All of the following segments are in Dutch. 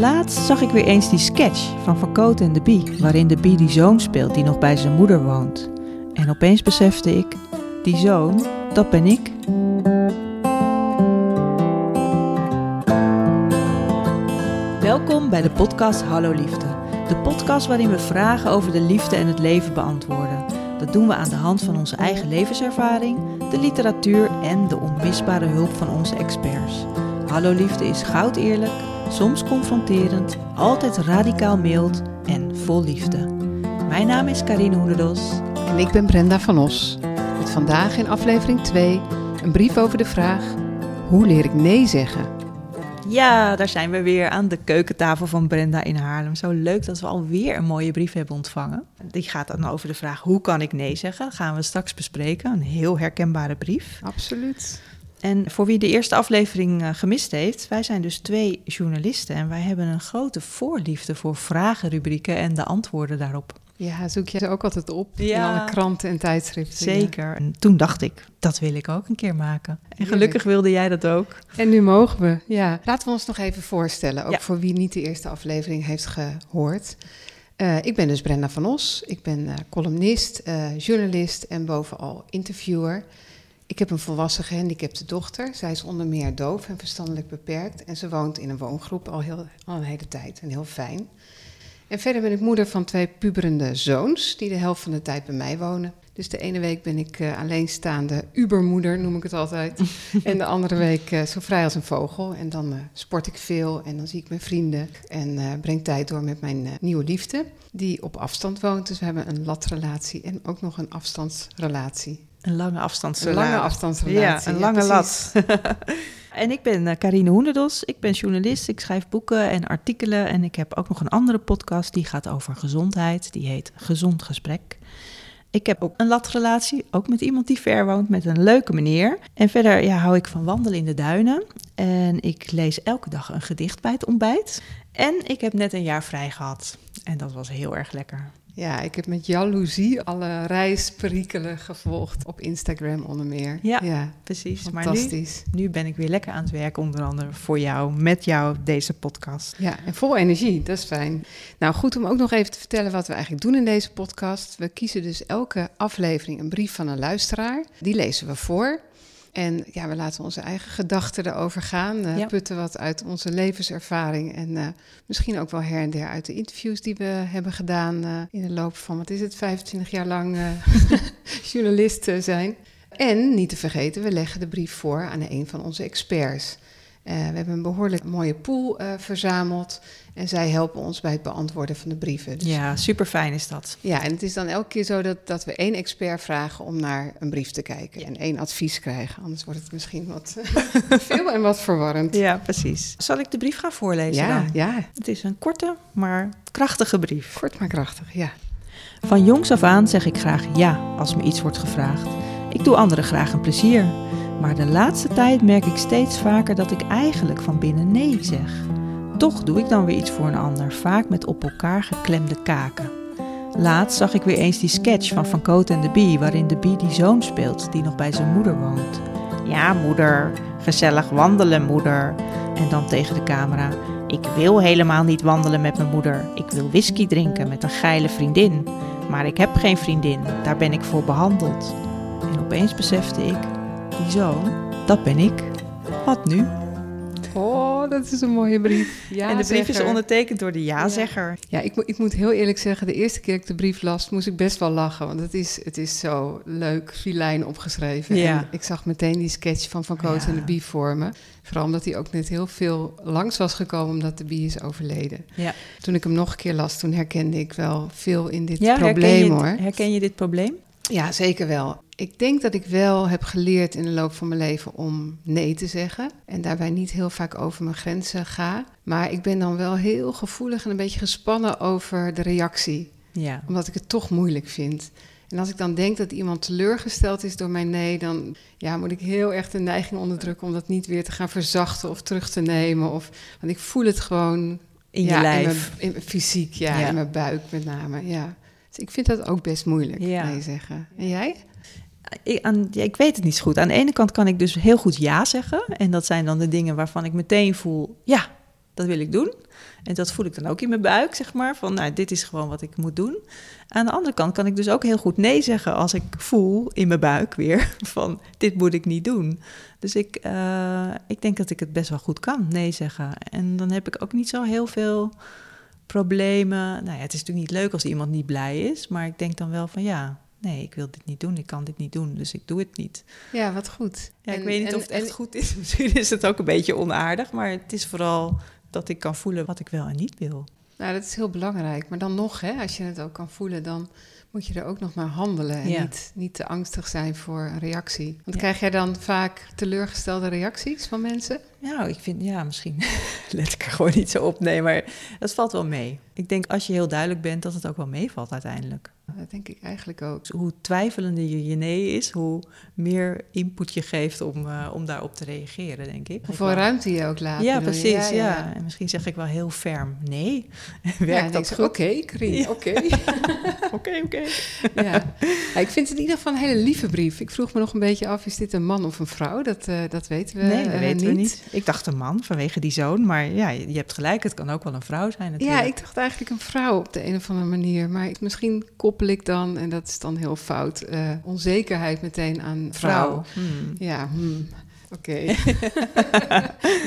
Laatst zag ik weer eens die sketch van Van Cote en de Bie, waarin de Bie die zoon speelt die nog bij zijn moeder woont. En opeens besefte ik, die zoon, dat ben ik. Welkom bij de podcast Hallo Liefde. De podcast waarin we vragen over de liefde en het leven beantwoorden. Dat doen we aan de hand van onze eigen levenservaring, de literatuur en de onmisbare hulp van onze experts. Hallo Liefde is goud eerlijk, soms confronterend, altijd radicaal mild en vol liefde. Mijn naam is Karine Hoenderdos. En ik ben Brenda van Os. Met vandaag in aflevering 2 een brief over de vraag: hoe leer ik nee zeggen? Ja, daar zijn we weer aan de keukentafel van Brenda in Haarlem. Zo leuk dat we alweer een mooie brief hebben ontvangen. Die gaat dan over de vraag: hoe kan ik nee zeggen? Dat gaan we straks bespreken. Een heel herkenbare brief. Absoluut. En voor wie de eerste aflevering uh, gemist heeft, wij zijn dus twee journalisten en wij hebben een grote voorliefde voor vragenrubrieken en de antwoorden daarop. Ja, zoek je er ook altijd op ja, in alle kranten en tijdschriften. Zeker. En toen dacht ik, dat wil ik ook een keer maken. En gelukkig wilde jij dat ook. En nu mogen we, ja. Laten we ons nog even voorstellen, ook voor wie niet de eerste aflevering heeft gehoord. Uh, ik ben dus Brenda van Os. Ik ben uh, columnist, uh, journalist en bovenal interviewer. Ik heb een volwassen gehandicapte dochter. Zij is onder meer doof en verstandelijk beperkt. En ze woont in een woongroep al, heel, al een hele tijd en heel fijn. En verder ben ik moeder van twee puberende zoons, die de helft van de tijd bij mij wonen. Dus de ene week ben ik uh, alleenstaande ubermoeder, noem ik het altijd. en de andere week uh, zo vrij als een vogel. En dan uh, sport ik veel en dan zie ik mijn vrienden. En breng tijd door met mijn nieuwe liefde, die op afstand woont. Dus we hebben een latrelatie en ook nog een afstandsrelatie. Een lange afstandsrelatie. Een lange afstandsrelatie. Ja, een lange lat. en ik ben uh, Karine Hoenderdos. Ik ben journalist. Ik schrijf boeken en artikelen. En ik heb ook nog een andere podcast die gaat over gezondheid. Die heet Gezond Gesprek. Ik heb ook een latrelatie, ook met iemand die ver woont, met een leuke meneer. En verder ja, hou ik van wandelen in de duinen. En ik lees elke dag een gedicht bij het ontbijt. En ik heb net een jaar vrij gehad. En dat was heel erg lekker. Ja, ik heb met jaloezie alle reisperikelen gevolgd op Instagram onder meer. Ja, ja precies. Fantastisch. Maar nu, nu, ben ik weer lekker aan het werk, onder andere voor jou, met jou, deze podcast. Ja, en vol energie, dat is fijn. Nou, goed om ook nog even te vertellen wat we eigenlijk doen in deze podcast. We kiezen dus elke aflevering een brief van een luisteraar. Die lezen we voor. En ja, we laten onze eigen gedachten erover gaan. Uh, Putten wat uit onze levenservaring. En uh, misschien ook wel her en der uit de interviews die we hebben gedaan uh, in de loop van, wat is het, 25 jaar lang journalist zijn. En niet te vergeten, we leggen de brief voor aan een van onze experts. Uh, we hebben een behoorlijk mooie pool uh, verzameld. En zij helpen ons bij het beantwoorden van de brieven. Dus, ja, super fijn is dat. Ja, en het is dan elke keer zo dat, dat we één expert vragen om naar een brief te kijken. En één advies krijgen. Anders wordt het misschien wat veel en wat verwarrend. Ja, precies. Zal ik de brief gaan voorlezen ja, dan? Ja, Het is een korte, maar krachtige brief. Kort maar krachtig, ja. Van jongs af aan zeg ik graag ja als me iets wordt gevraagd. Ik doe anderen graag een plezier. Maar de laatste tijd merk ik steeds vaker dat ik eigenlijk van binnen nee zeg. Toch doe ik dan weer iets voor een ander, vaak met op elkaar geklemde kaken. Laatst zag ik weer eens die sketch van Van Cote en de Bie, waarin de Bie die zoon speelt die nog bij zijn moeder woont. Ja, moeder, gezellig wandelen, moeder. En dan tegen de camera: Ik wil helemaal niet wandelen met mijn moeder. Ik wil whisky drinken met een geile vriendin. Maar ik heb geen vriendin, daar ben ik voor behandeld. En opeens besefte ik: die zoon, dat ben ik. Wat nu? Oh, dat is een mooie brief. Ja, en de brief is ondertekend door de ja-zegger. Ja, ik, ik, moet heel eerlijk zeggen, de eerste keer dat ik de brief las, moest ik best wel lachen. Want het is, het is zo leuk, filijn opgeschreven. Ja. En ik zag meteen die sketch van Van Koot en de Bie vormen. Vooral omdat hij ook net heel veel langs was gekomen omdat de Bie is overleden. Ja. Toen ik hem nog een keer las, toen herkende ik wel veel in dit probleem herken hoor. Herken je dit probleem? Ja, zeker wel. Ik denk dat ik wel heb geleerd in de loop van mijn leven om nee te zeggen. En daarbij niet heel vaak over mijn grenzen ga. Maar ik ben dan wel heel gevoelig en een beetje gespannen over de reactie. Ja. Omdat ik het toch moeilijk vind. En als ik dan denk dat iemand teleurgesteld is door mijn nee, dan ja, moet ik heel erg de neiging onderdrukken om dat niet weer te gaan verzachten of terug te nemen. Of, want ik voel het gewoon in je ja, lijf. In mijn, fysiek, ja, Ja. in mijn buik met name. Ja. Dus ik vind dat ook best moeilijk, Ja. nee zeggen. En jij? Ik, ja, ik weet het niet zo goed. Aan de ene kant kan ik dus heel goed ja zeggen. En dat zijn dan de dingen waarvan ik meteen voel, ja, dat wil ik doen. En dat voel ik dan ook in mijn buik, zeg maar. Van, nou, dit is gewoon wat ik moet doen. Aan de andere kant kan ik dus ook heel goed nee zeggen als ik voel in mijn buik weer van, dit moet ik niet doen. Dus ik, uh, ik denk dat ik het best wel goed kan, nee zeggen. En dan heb ik ook niet zo heel veel problemen. Nou ja, het is natuurlijk niet leuk als iemand niet blij is, maar ik denk dan wel van ja, nee, ik wil dit niet doen, ik kan dit niet doen, dus ik doe het niet. Ja, wat goed. Ja, ik weet niet of het echt goed is. Misschien is het ook een beetje onaardig, maar het is vooral dat ik kan voelen wat ik wel en niet wil. Nou, dat is heel belangrijk. Maar dan nog, hè, als je het ook kan voelen, dan moet je er ook nog maar handelen. En niet, niet te angstig zijn voor een reactie. Want krijg jij dan vaak teleurgestelde reacties van mensen? Nou, ik vind, ja, misschien let ik er gewoon niet zo op. Nee, maar dat valt wel mee. Ik denk als je heel duidelijk bent, dat het ook wel meevalt uiteindelijk. Dat denk ik eigenlijk ook. Dus hoe twijfelender je je nee is, hoe meer input je geeft om, uh, om daarop te reageren, denk ik. Hoeveel ruimte je ook laat. Ja, precies. Ja, ja, En misschien zeg ik wel heel ferm nee. Werkt dat goed? Oké, okay, oké. Oké, oké. Ja. ik vind het in ieder geval een hele lieve brief. Ik vroeg me nog een beetje af, is dit een man of een vrouw? Dat, uh, dat weten we Nee, dat uh, weten niet. we niet. Ik dacht een man vanwege die zoon, maar ja, je hebt gelijk, het kan ook wel een vrouw zijn natuurlijk. Ja, ik dacht eigenlijk een vrouw op de een of andere manier. Maar ik, misschien koppel ik dan, en dat is dan heel fout, uh, onzekerheid meteen aan vrouw. Vrouw. Hmm. Ja, hmm. Oké.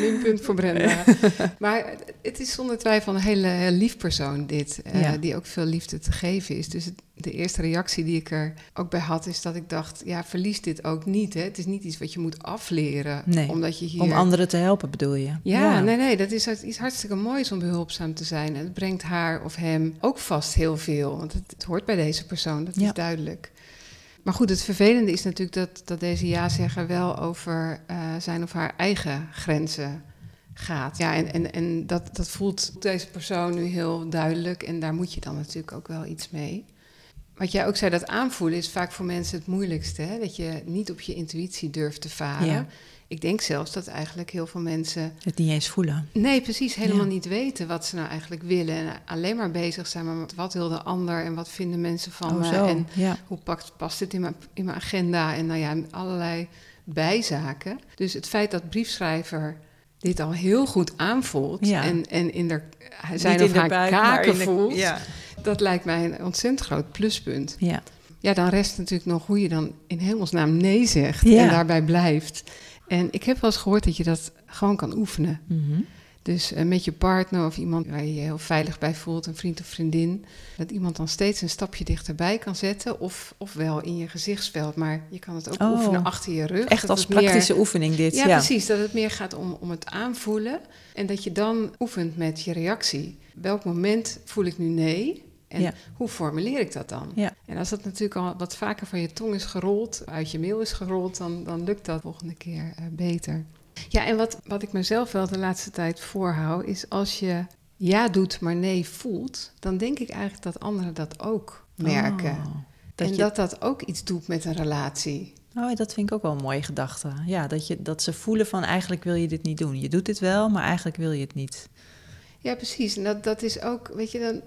Minpunt voor Brenda. maar het is zonder twijfel een hele, lief persoon, dit. Uh, Ja. Die ook veel liefde te geven is. Dus het- de eerste reactie die ik er ook bij had, is dat ik dacht: ja, verlies dit ook niet. Hè? Het is niet iets wat je moet afleren. Nee, Omdat je hier. Om anderen te helpen bedoel je? Ja, nee, nee, dat is iets hartstikke moois om behulpzaam te zijn. En het brengt haar of hem ook vast heel veel. Want het, het hoort bij deze persoon, dat Ja. is duidelijk. Maar goed, het vervelende is natuurlijk dat, dat deze ja-zegger wel over eh, zijn of haar eigen grenzen gaat. Ja, en, en, en dat, dat voelt deze persoon nu heel duidelijk. En daar moet je dan natuurlijk ook wel iets mee. Wat jij ook zei, dat aanvoelen is vaak voor mensen het moeilijkste. Hè? Dat je niet op je intuïtie durft te varen. Ja. Ik denk zelfs dat eigenlijk heel veel mensen Het niet eens voelen. Nee, precies. Helemaal Ja. niet weten wat ze nou eigenlijk willen. En alleen maar bezig zijn met wat wil de ander en wat vinden mensen van oh, me. zo. En ja. hoe pakt, past dit in mijn, in mijn agenda? En nou ja, allerlei bijzaken. Dus het feit dat briefschrijver dit al heel goed aanvoelt Ja. en, en in de, zijn Niet of in haar de buik, kaken de- voelt, Ja. dat lijkt mij een ontzettend groot pluspunt. Ja. Ja, dan rest natuurlijk nog hoe je dan in hemelsnaam nee zegt Ja. en daarbij blijft. En ik heb wel eens gehoord dat je dat gewoon kan oefenen. Mhm. Dus eh, met je partner of iemand waar je je heel veilig bij voelt, een vriend of vriendin, dat iemand dan steeds een stapje dichterbij kan zetten. Of, ofwel in je gezichtsveld, maar je kan het ook Oh. oefenen achter je rug. Echt als meer- praktische oefening dit. ja, Ja, precies. Dat het meer gaat om, om het aanvoelen. En dat je dan oefent met je reactie. Welk moment voel ik nu nee? En Ja. hoe formuleer ik dat dan? Ja. En als dat natuurlijk al wat vaker van je tong is gerold, uit je mail is gerold, dan, dan lukt dat de volgende keer eh, beter. Ja, en wat, wat ik mezelf wel de laatste tijd voorhoud, is als je ja doet, maar nee voelt, dan denk ik eigenlijk dat anderen dat ook merken. Oh, dat en je- dat dat ook iets doet met een relatie. Oh, dat vind ik ook wel een mooie gedachte. Ja, dat, je, dat ze voelen van eigenlijk wil je dit niet doen. Je doet dit wel, maar eigenlijk wil je het niet. Ja, precies. En dat, dat is ook, weet je, dan,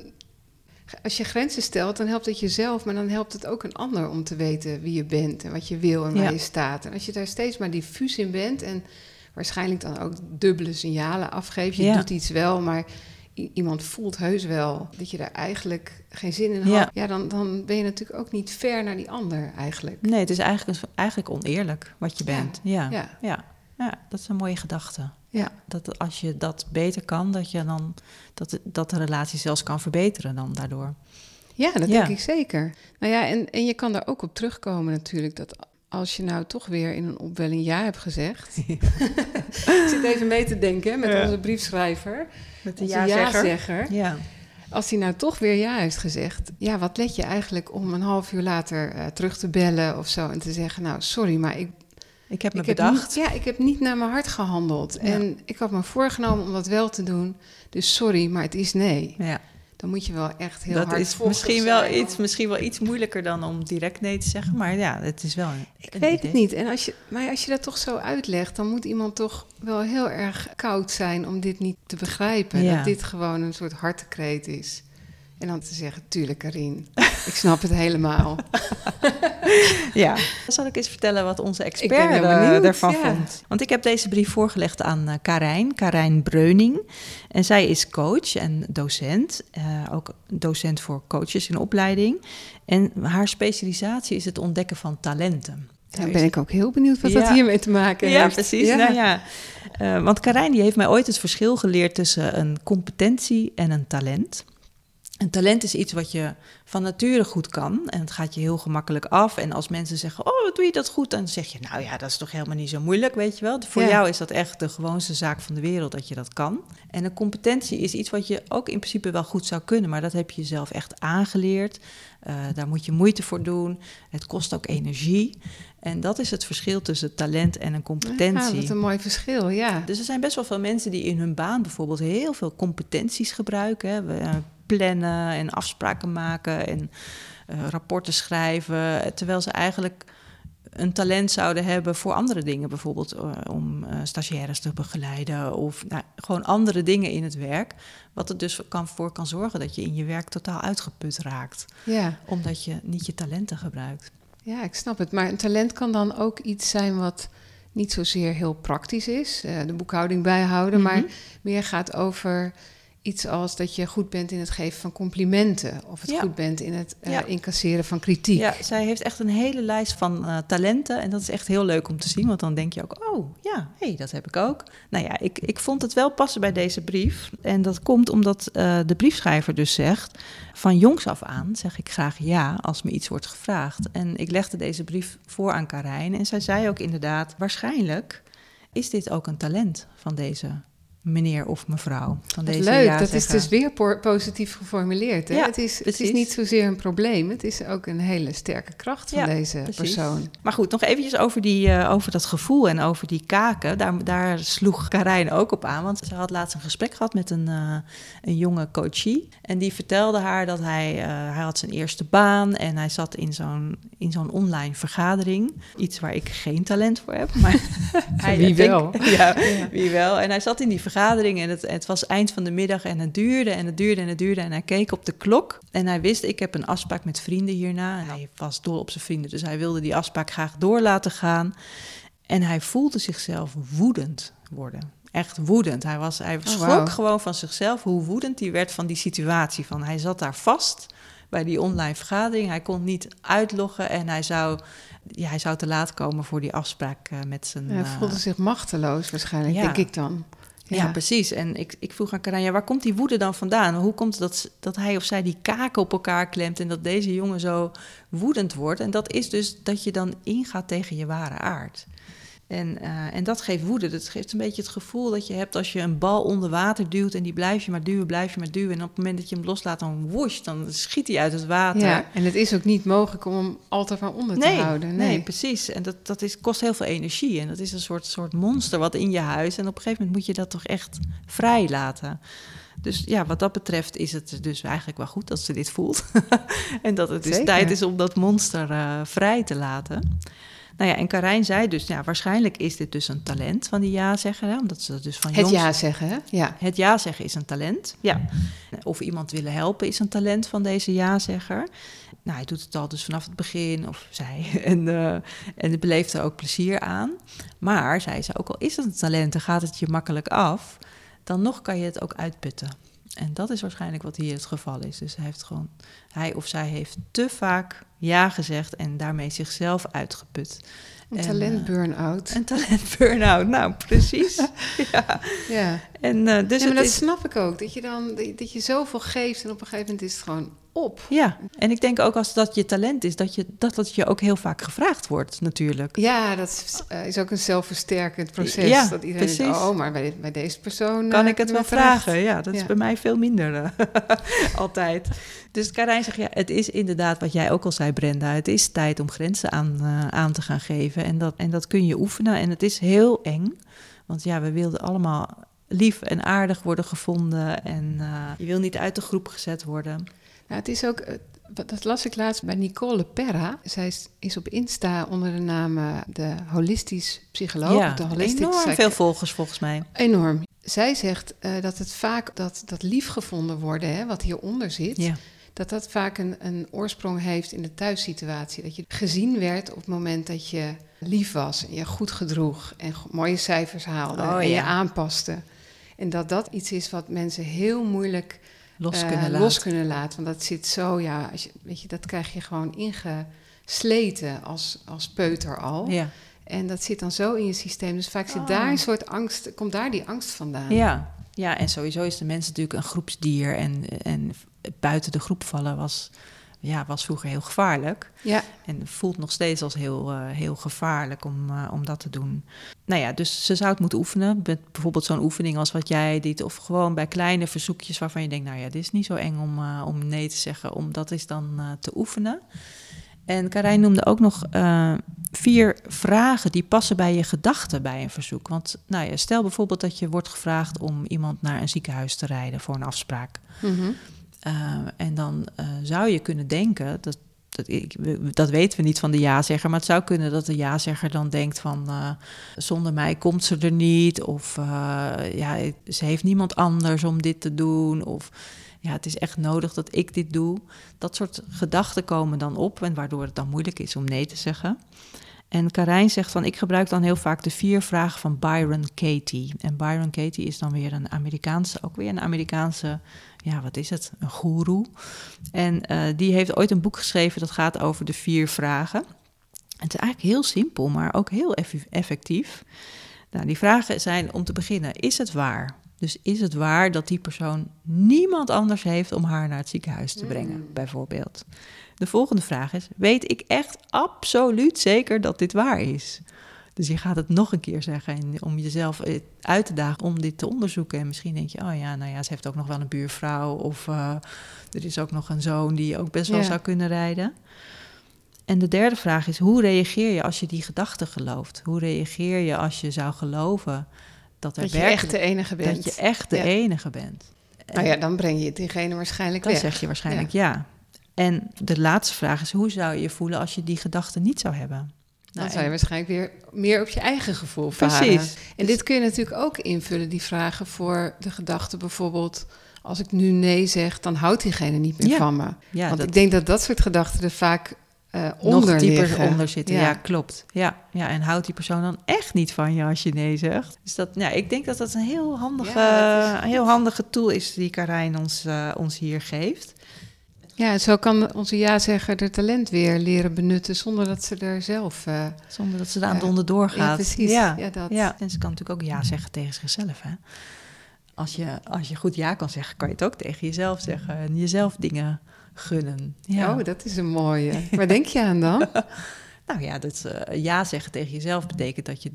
als je grenzen stelt, dan helpt het jezelf, maar dan helpt het ook een ander om te weten wie je bent en wat je wil en waar Ja. je staat. En als je daar steeds maar diffuus in bent en waarschijnlijk dan ook dubbele signalen afgeeft, je Ja. doet iets wel, maar iemand voelt heus wel dat je daar eigenlijk geen zin in had, ja, dan, dan ben je natuurlijk ook niet ver naar die ander eigenlijk. Nee, het is eigenlijk, eigenlijk oneerlijk wat je bent. Ja. Ja. Ja. Ja. dat is een mooie gedachte. Ja. Dat als je dat beter kan, dat, je dan, dat, de- dat de relatie zelfs kan verbeteren dan daardoor. Ja, dat denk ik zeker. Nou ja, en, en je kan daar ook op terugkomen natuurlijk. Dat als je nou toch weer in een opwelling ja hebt gezegd. ik zit even mee te denken met Ja. onze briefschrijver. Met Onze ja-zegger. Ja. Als hij nou toch weer ja heeft gezegd. Ja, wat let je eigenlijk om een half uur later eh, terug te bellen of zo. En te zeggen, nou sorry, maar ik, Ik heb me ik, heb bedacht. niet, ja, ik heb niet naar mijn hart gehandeld. Ja. En ik had me voorgenomen om dat wel te doen. Dus sorry, maar het is nee. Ja. Dan moet je wel echt heel dat hard is misschien wel, zijn iets, misschien wel iets moeilijker dan om direct nee te zeggen. Maar ja, het is wel een, Ik een weet idee. het niet. En als je, maar als je dat toch zo uitlegt, dan moet iemand toch wel heel erg koud zijn om dit niet te begrijpen. Ja. Dat dit gewoon een soort hartekreet is. En dan te zeggen, tuurlijk Karin, ik snap het helemaal. ja. Zal ik eens vertellen wat onze expert uh, ervan vond? Want ik heb deze brief voorgelegd aan uh, Karijn, Karijn Breuning. En zij is coach en docent, uh, ook docent voor coaches in opleiding. En haar specialisatie is het ontdekken van talenten. Daar ben ik ook heel benieuwd wat dat hiermee te maken heeft. Ja, precies. Ja. Nou ja, uh, want Karijn die heeft mij ooit het verschil geleerd tussen een competentie en een talent. Een talent is iets wat je van nature goed kan en het gaat je heel gemakkelijk af. En als mensen zeggen, oh, wat doe je dat goed? Dan zeg je, nou ja, dat is toch helemaal niet zo moeilijk, weet je wel. Voor jou is dat echt de gewoonste zaak van de wereld dat je dat kan. En een competentie is iets wat je ook in principe wel goed zou kunnen, maar dat heb je jezelf echt aangeleerd. Uh, daar moet je moeite voor doen. Het kost ook energie. En dat is het verschil tussen talent en een competentie. Ja, wat een mooi verschil, ja. Dus er zijn best wel veel mensen die in hun baan bijvoorbeeld heel veel competenties gebruiken. Hè. Eh, plannen en afspraken maken en uh, rapporten schrijven. Terwijl ze eigenlijk een talent zouden hebben voor andere dingen. Bijvoorbeeld uh, om uh, stagiaires te begeleiden of nou, gewoon andere dingen in het werk. Wat er dus kan, voor kan zorgen dat je in je werk totaal uitgeput raakt. Ja. Omdat je niet je talenten gebruikt. Ja, ik snap het. Maar een talent kan dan ook iets zijn wat niet zozeer heel praktisch is. Uh, de boekhouding bijhouden, mm -hmm. maar meer gaat over iets als dat je goed bent in het geven van complimenten. Of het goed bent in het uh, ja. incasseren van kritiek. Ja, zij heeft echt een hele lijst van uh, talenten. En dat is echt heel leuk om te zien. Want dan denk je ook, oh ja, hey, dat heb ik ook. Nou ja, ik, ik vond het wel passen bij deze brief. En dat komt omdat uh, de briefschrijver dus zegt... van jongs af aan zeg ik graag ja als me iets wordt gevraagd. En ik legde deze brief voor aan Karijn. En zij zei ook inderdaad, waarschijnlijk is dit ook een talent van deze meneer of mevrouw van deze Leuk, dat is dus weer positief geformuleerd. Hè? Ja, het, is, het is niet zozeer een probleem, het is ook een hele sterke kracht van ja, deze precies. persoon. Maar goed, nog eventjes over, die, uh, over dat gevoel en over die kaken. Daar, daar sloeg Karijn ook op aan, want ze had laatst een gesprek gehad met een, uh, een jonge coachie. En die vertelde haar dat hij, uh, hij had zijn eerste baan en hij zat in zo'n, in zo'n online vergadering. Iets waar ik geen talent voor heb, maar hij, wie wel. Ja, wie wel. En hij zat in die vergadering vergadering en het, het, was eind van de middag en het duurde en het duurde en het duurde. En hij keek op de klok en hij wist, ik heb een afspraak met vrienden hierna. En hij was dol op zijn vrienden, dus hij wilde die afspraak graag door laten gaan. En hij voelde zichzelf woedend worden. Echt woedend. Hij, was, hij schrok oh, wow. gewoon van zichzelf hoe woedend hij werd van die situatie. Van hij zat daar vast bij die online vergadering. Hij kon niet uitloggen en hij zou, ja, hij zou te laat komen voor die afspraak uh, met zijn. Hij voelde uh, zich machteloos waarschijnlijk, ja. denk ik dan. Ja, precies. En ik, ik vroeg aan Karanja, waar komt die woede dan vandaan? Hoe komt het dat, dat hij of zij die kaken op elkaar klemt en dat deze jongen zo woedend wordt? En dat is dus dat je dan ingaat tegen je ware aard. En, uh, en dat geeft woede. Dat geeft een beetje het gevoel dat je hebt als je een bal onder water duwt en die blijf je maar duwen, blijf je maar duwen. En op het moment dat je hem loslaat, dan woesh, dan schiet hij uit het water. Ja, en het is ook niet mogelijk om hem altijd van onder nee, te houden. Nee, nee precies. En dat, dat is, kost heel veel energie. En dat is een soort, soort monster wat in je huis. En op een gegeven moment moet je dat toch echt vrij laten. Dus ja, wat dat betreft is het dus eigenlijk wel goed dat ze dit voelt. en dat het dus tijd is om dat monster uh, vrij te laten. Nou ja, en Karijn zei dus, ja, waarschijnlijk is dit dus een talent van die ja-zeggen. Hè? Omdat ze dat dus van Het jongs... ja zeggen, hè? Ja. Het ja zeggen is een talent, ja. Of iemand willen helpen is een talent van deze ja-zegger. Nou, hij doet het al dus vanaf het begin, of zij. En, uh, en beleeft er ook plezier aan. Maar, zei ze, ook al is het een talent en gaat het je makkelijk af... dan nog kan je het ook uitputten. En dat is waarschijnlijk wat hier het geval is. Dus hij, heeft gewoon, hij of zij heeft te vaak ja gezegd en daarmee zichzelf uitgeput. Een talent burn-out. Uh, een talent burn-out, nou precies. ja. ja. En, uh, dus ja, maar dat is... snap ik ook. Dat je dan dat je zoveel geeft en op een gegeven moment is het gewoon op. Ja, en ik denk ook als dat je talent is, dat je, dat, dat je ook heel vaak gevraagd wordt, natuurlijk. Ja, dat is, uh, is ook een zelfversterkend proces. Ja, dat iedereen precies. Denkt, oh, maar bij, bij deze persoon... Kan uh, ik het wel vragen? Ja, dat ja. is bij mij veel minder uh, altijd. Dus Karijn zegt, ja, het is inderdaad wat jij ook al zei, Brenda. Het is tijd om grenzen aan, aan te gaan geven. En dat, en dat kun je oefenen. En het is heel eng, want ja, we wilden allemaal lief en aardig worden gevonden. En je wil niet uit de groep gezet worden. Nou, het is ook, eh, dat las ik laatst bij Nicole Perra. Zij is op Insta onder de naam eh, de holistisch psycholoog. Ja, de holistisch enorm veel volgers volgens mij. Enorm. Zij zegt uh, dat het vaak dat, dat lief gevonden worden, hè, wat hieronder zit, ja. dat dat vaak een, een oorsprong heeft in de thuissituatie. Dat je gezien werd op het moment dat je lief was en je goed gedroeg en mooie cijfers haalde Oh, en je ja. aanpaste. En dat dat iets is wat mensen heel moeilijk Los eh, kunnen laten. los kunnen laten. Want dat zit zo, ja, als je, weet je, dat krijg je gewoon ingesleten als, als peuter al. Ja. En dat zit dan zo in je systeem. Dus vaak zit Oh. daar een soort angst, komt daar die angst vandaan. Ja. ja, en sowieso is de mens natuurlijk een groepsdier. En, en buiten de groep vallen was, ja, was vroeger heel gevaarlijk. Ja, En voelt nog steeds als heel, eh, heel gevaarlijk om, eh, om dat te doen. Nou ja, dus ze zou het moeten oefenen. Met bijvoorbeeld zo'n oefening als wat jij deed. Of gewoon bij kleine verzoekjes waarvan je denkt... nou ja, dit is niet zo eng om, eh, om nee te zeggen. Om dat is dan eh, te oefenen. En Karijn noemde ook nog eh, vier vragen die passen bij je gedachten bij een verzoek. Want nou ja, stel bijvoorbeeld dat je wordt gevraagd om iemand naar een ziekenhuis te rijden voor een afspraak. Mhm. En dan zou je kunnen denken, dat, dat, ik, dat weten we niet van de ja-zegger, maar het zou kunnen dat de ja-zegger dan denkt van uh, zonder mij komt ze er niet, of ja, ze heeft niemand anders om dit te doen, of ja, het is echt nodig dat ik dit doe. Dat soort gedachten komen dan op en waardoor het dan moeilijk is om nee te zeggen. En Karijn zegt van, ik gebruik dan heel vaak de vier vragen van Byron Katie. En Byron Katie is dan weer een Amerikaanse, ook weer een Amerikaanse, ja, wat is het, een goeroe. En uh, die heeft ooit een boek geschreven dat gaat over de vier vragen. En het is eigenlijk heel simpel, maar ook heel effectief. Nou, die vragen zijn om te beginnen, is het waar? Dus is het waar dat die persoon niemand anders heeft om haar naar het ziekenhuis te brengen, mm. bijvoorbeeld? De volgende vraag is: Weet ik echt absoluut zeker dat dit waar is? Dus je gaat het nog een keer zeggen en om jezelf uit te dagen om dit te onderzoeken. En misschien denk je: Oh ja, nou ja, ze heeft ook nog wel een buurvrouw. Of uh, er is ook nog een zoon die ook best wel ja. zou kunnen rijden. En de derde vraag is: Hoe reageer je als je die gedachte gelooft? Hoe reageer je als je zou geloven dat er dat je echt de enige bent? Dat je echt de ja. enige bent. Nou ja, dan breng je diegene waarschijnlijk dan weg. zeg je waarschijnlijk ja. ja. En de laatste vraag is: hoe zou je je voelen als je die gedachte niet zou hebben? Dan zou je waarschijnlijk weer meer op je eigen gevoel varen. Precies. En dit kun je natuurlijk ook invullen, die vragen voor de gedachte bijvoorbeeld... als ik nu nee zeg, dan houdt diegene niet meer ja. van me. Ja, Want dat... ik denk dat dat soort gedachten er vaak uh, onder nog dieper liggen. onder zitten. Ja. ja. klopt. Ja. ja, en houdt die persoon dan echt niet van je als je nee zegt? Dus dat, ja, ik denk dat dat een heel handige, heel handige tool is die Karijn ons, eh, ons hier geeft. Ja, zo kan onze ja-zegger de talent weer leren benutten zonder dat ze er zelf... eh, Zonder dat ze daar aan het Ja. precies. Ja. Ja, dat. Ja. En ze kan natuurlijk ook ja zeggen tegen zichzelf. Hè? Als, je, als je goed ja kan zeggen, kan je het ook tegen jezelf zeggen. En jezelf dingen gunnen. Ja. Oh, dat is een mooie. Waar denk je aan dan? Nou ja, dat eh, ja zeggen tegen jezelf betekent dat je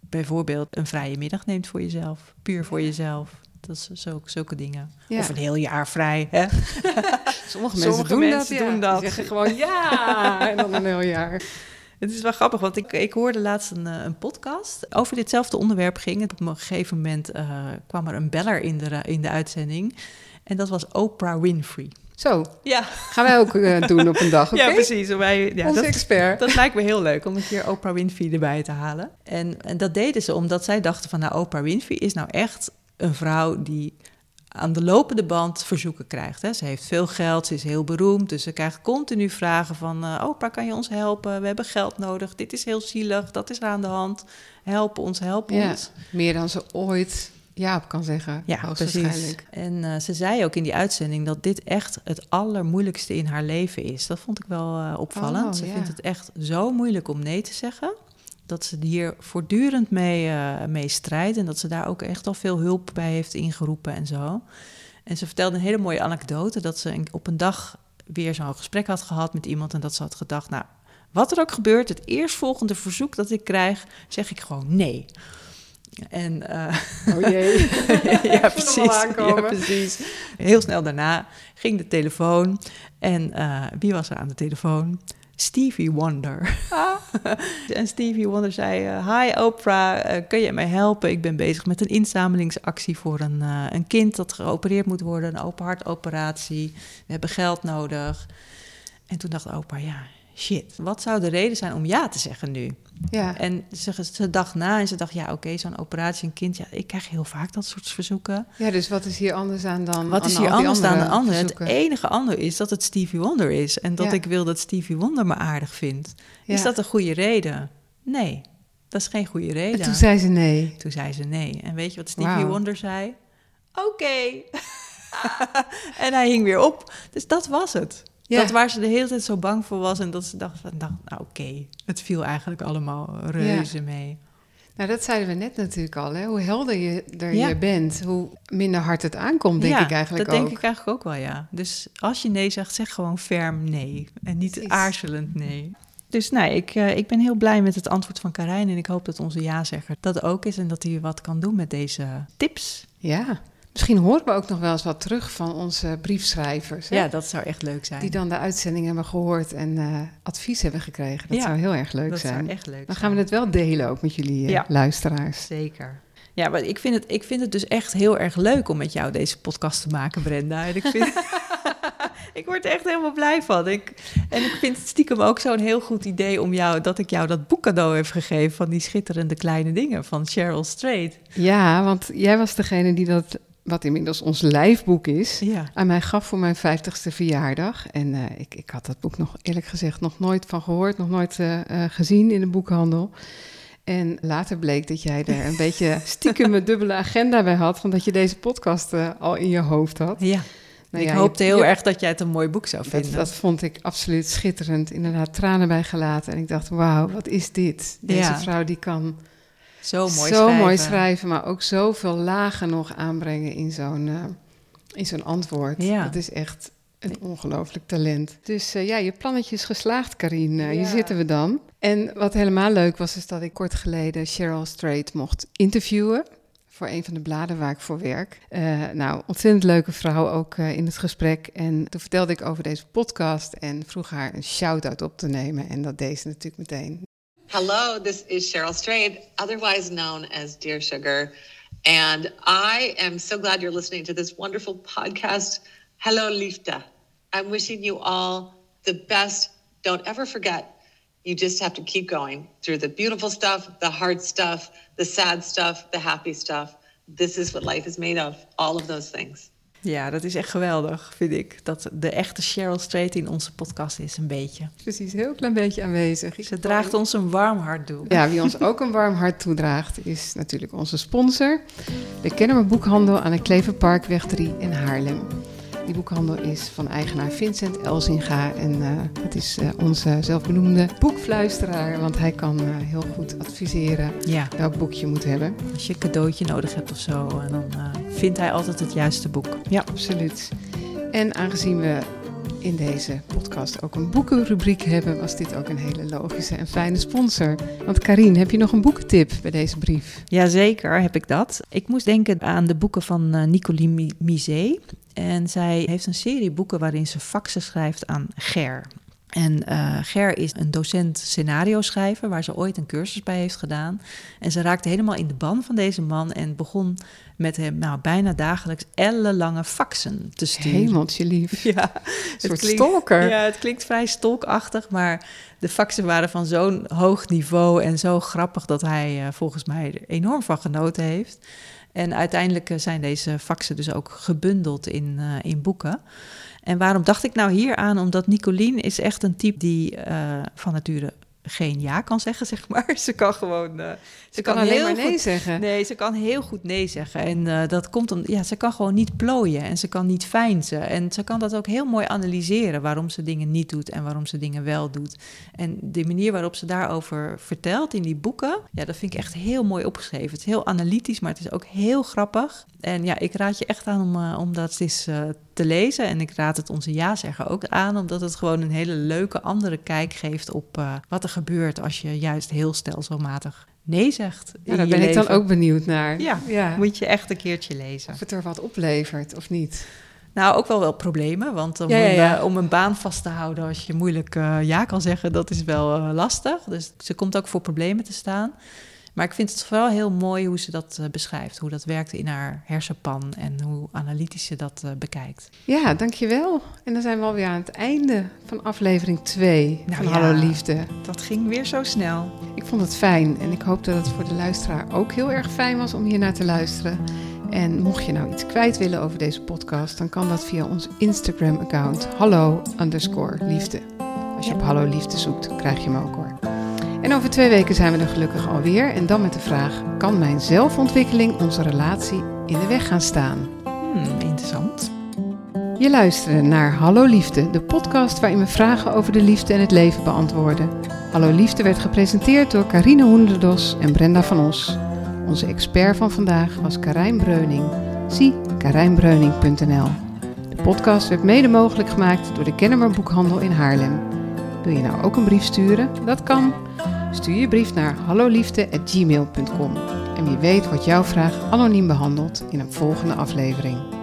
bijvoorbeeld een vrije middag neemt voor jezelf. Puur voor jezelf. Dat is zo, zulke dingen. Ja. Of een heel jaar vrij. Hè? Sommige mensen, Sommige doen, mensen dat, ja. doen dat. Die zeggen gewoon ja, en dan een heel jaar. Het is wel grappig, want ik, ik hoorde laatst een, eh, een podcast over ditzelfde onderwerp ging. Op een gegeven moment eh, kwam er een beller in de, in de uitzending. En dat was Oprah Winfrey. Zo, Ja, gaan wij ook eh, doen op een dag, oké? ja precies. Wij, ja, Onze dat, expert. dat lijkt me heel leuk om een keer Oprah Winfrey erbij te halen. En, en dat deden ze omdat zij dachten van... nou, Oprah Winfrey is nou echt een vrouw die aan de lopende band verzoeken krijgt. Hè. Ze heeft veel geld, ze is heel beroemd... dus ze krijgt continu vragen van... eh, Oprah, kan je ons helpen? We hebben geld nodig. Dit is heel zielig, dat is er aan de hand. Help ons, help Ja, ons. meer dan ze ooit ja op kan zeggen, Ja, precies. En eh, ze zei ook in die uitzending dat dit echt het allermoeilijkste in haar leven is. Dat vond ik wel eh, opvallend. Oh, ze ja. vindt het echt zo moeilijk om nee te zeggen. Dat ze hier voortdurend mee, eh, mee strijdt. En dat ze daar ook echt al veel hulp bij heeft ingeroepen en zo. En ze vertelde een hele mooie anekdote. Dat ze op een dag weer zo'n gesprek had gehad met iemand. En dat ze had gedacht, nou, wat er ook gebeurt, het eerstvolgende verzoek dat ik krijg, zeg ik gewoon nee. En eh, Oh jee. ja, precies. Heel snel daarna ging de telefoon. En eh, wie was er aan de telefoon? Stevie Wonder. en Stevie Wonder zei: eh, Hi Oprah, eh, kun je mij helpen? Ik ben bezig met een inzamelingsactie voor een, eh, een kind dat geopereerd moet worden, een open hartoperatie. We hebben geld nodig. En toen dacht Oprah: Ja, shit, wat zou de reden zijn om ja te zeggen nu? Ja. En ze, ze dacht na en ze dacht, ja, oké, zo'n operatie, een kind, ja, ik krijg heel vaak dat soort verzoeken. Ja, dus wat is hier anders aan dan Wat is hier anders dan de andere? Het enige ander is dat het Stevie Wonder is en dat Ja. ik wil dat Stevie Wonder me aardig vindt. Is dat een goede reden? Nee, dat is geen goede reden. En toen zei ze nee. Toen zei ze nee. En weet je wat Stevie. Wonder zei? Oké. en hij hing weer op. Dus dat was het. Ja. Dat waar ze de hele tijd zo bang voor was. En dat ze dacht, van, nou, nou oké, het viel eigenlijk allemaal reuze mee. Nou, dat zeiden we net natuurlijk al. Hè? Hoe helder je er Ja. je bent, hoe minder hard het aankomt, denk ik eigenlijk dat ook. denk ik eigenlijk ook wel, ja. Dus als je nee zegt, zeg gewoon ferm nee. En niet Precies. aarzelend nee. Dus nee, ik, eh, ik ben heel blij met het antwoord van Karijn. En ik hoop dat onze ja-zegger dat ook is. En dat hij wat kan doen met deze tips. Ja. Misschien horen we ook nog wel eens wat terug van onze briefschrijvers. Hè? Ja, dat zou echt leuk zijn. Die dan de uitzending hebben gehoord en eh, advies hebben gekregen. Dat Ja, zou heel erg leuk dat zijn. zou echt leuk Dan gaan we het wel delen ook met jullie eh, Ja. luisteraars. Zeker. Ja, maar ik vind, het, ik vind het dus echt heel erg leuk om met jou deze podcast te maken, Brenda. En ik, vind, ik word er echt helemaal blij van. Ik, en ik vind het stiekem ook zo'n heel goed idee om jou, dat ik jou dat boek cadeau heb gegeven van die schitterende kleine dingen van Cheryl Strait. Ja, want jij was degene die dat, wat inmiddels ons lijfboek is, Ja. aan mij gaf voor mijn 50ste verjaardag. En eh, ik, ik had dat boek nog eerlijk gezegd nog nooit van gehoord, nog nooit eh, eh, gezien in de boekhandel. En later bleek dat jij er een beetje stiekem een dubbele agenda bij had, omdat je deze podcast al in je hoofd had. ja. Nou ik ja, hoopte heel je- erg dat jij het een mooi boek zou Dat, vinden. dat vond ik absoluut schitterend. Inderdaad, tranen bij gelaten. En ik dacht, wauw, wat is dit? Deze Ja. vrouw die kan zo mooi zo schrijven. mooi schrijven, maar ook zoveel lagen nog aanbrengen in zo'n eh, in zo'n antwoord. Ja. Dat is echt een ongelooflijk talent. Dus eh, ja, je plannetje is geslaagd, Karine. Ja. Hier zitten we dan. En wat helemaal leuk was, is dat ik kort geleden Cheryl Strait mocht interviewen voor een van de bladen waar ik voor werk. Eh, nou, ontzettend leuke vrouw ook in het gesprek. En toen vertelde ik over deze podcast en vroeg haar een shout-out op te nemen. En dat deed ze natuurlijk meteen. Hello, this is Cheryl Strayed, otherwise known as Dear Sugar. And I am so glad you're listening to this wonderful podcast. Hello, Lifta. I'm wishing you all the best. Don't ever forget, you just have to keep going through the beautiful stuff, the hard stuff, the sad stuff, the happy stuff. This is what life is made of, all of those things. Ja, dat is echt geweldig, vind ik. Dat de echte Cheryl Strait in onze podcast is, een beetje. Precies, heel klein beetje aanwezig. Ze draagt ons een warm hart toe. Ja, wie ons ook een warm hart toedraagt, is natuurlijk onze sponsor. De Kennemer Boekhandel aan de Kleverparkweg 3 in Haarlem. Die boekhandel is van eigenaar Vincent Elzinga. En eh, het is eh, onze zelfbenoemde boekfluisteraar, want hij kan eh, heel goed adviseren Ja, welk boek je moet hebben. als je een cadeautje nodig hebt of zo, en dan vindt hij altijd het juiste boek. Ja, Absoluut. En aangezien we in deze podcast ook een boekenrubriek hebben, was dit ook een hele logische en fijne sponsor. Want Karine, heb je nog een boekentip bij deze brief? Jazeker heb ik dat. Ik moest denken aan de boeken van eh, Nicoline Misé. En zij heeft een serie boeken waarin ze faxen schrijft aan Ger. En eh, Ger is een docent scenario schrijver, waar ze ooit een cursus bij heeft gedaan. En ze raakte helemaal in de ban van deze man en begon met hem nou, bijna dagelijks ellenlange faxen te sturen. Hemeltje lief. Ja, Een soort stalker. Ja, het klinkt vrij stalkachtig, maar de faxen waren van zo'n hoog niveau en zo grappig dat hij eh, volgens mij er enorm van genoten heeft. En uiteindelijk eh, zijn deze faxen dus ook gebundeld in, in boeken. En waarom dacht ik nou hier aan? Omdat Nicolien is echt een type die eh, van nature geen ja kan zeggen, zeg maar. Ze kan gewoon... eh, Ze kan alleen heel maar nee goed- zeggen. Nee, ze kan heel goed nee zeggen. En eh, dat komt om, ja, ze kan gewoon niet plooien en ze kan niet fijnzen. En ze kan dat ook heel mooi analyseren waarom ze dingen niet doet en waarom ze dingen wel doet. En de manier waarop ze daarover vertelt in die boeken, ja, dat vind ik echt heel mooi opgeschreven. Het is heel analytisch, maar het is ook heel grappig. En ja, ik raad je echt aan om, eh, om dat eens te lezen. En ik raad het onze ja-zegger ook aan, omdat het gewoon een hele leuke andere kijk geeft op eh, wat er gebeurt als je juist heel stelselmatig nee zegt. Ja, daar ben ik dan ook benieuwd naar. Ja, ja. moet je echt een keertje lezen. Of het er wat oplevert of niet. Nou, ook wel wel problemen, want om, Ja, ja, ja. Een, eh, om een baan vast te houden als je moeilijk eh, ja kan zeggen, dat is wel lastig. Dus ze komt ook voor problemen te staan. Maar ik vind het vooral heel mooi hoe ze dat uh, beschrijft. Hoe dat werkt in haar hersenpan en hoe analytisch ze dat uh, bekijkt. Ja, dankjewel. En dan zijn we alweer aan het einde van aflevering 2 nou, van ja, Hallo Liefde. Dat ging weer zo snel. Ik vond het fijn en ik hoop dat het voor de luisteraar ook heel erg fijn was om hier naar te luisteren. En mocht je nou iets kwijt willen over deze podcast, dan kan dat via ons Instagram-account hallo underscore liefde. Als je op Hallo Liefde zoekt, krijg je hem ook hoor. En over twee weken zijn we er gelukkig alweer. En dan met de vraag: kan mijn zelfontwikkeling onze relatie in de weg gaan staan? Hmm, interessant. Je luisterde naar Hallo Liefde, de podcast waarin we vragen over de liefde en het leven beantwoorden. Hallo Liefde werd gepresenteerd door Carine Hoenderdos en Brenda van Os. Onze expert van vandaag was Karijn Breuning. Zie karijnbreuning.nl. De podcast werd mede mogelijk gemaakt door de Kennemer Boekhandel in Haarlem. Wil je nou ook een brief sturen? Dat kan. Stuur je brief naar halloliefde.gmail.com. En wie weet wordt jouw vraag anoniem behandeld in een volgende aflevering.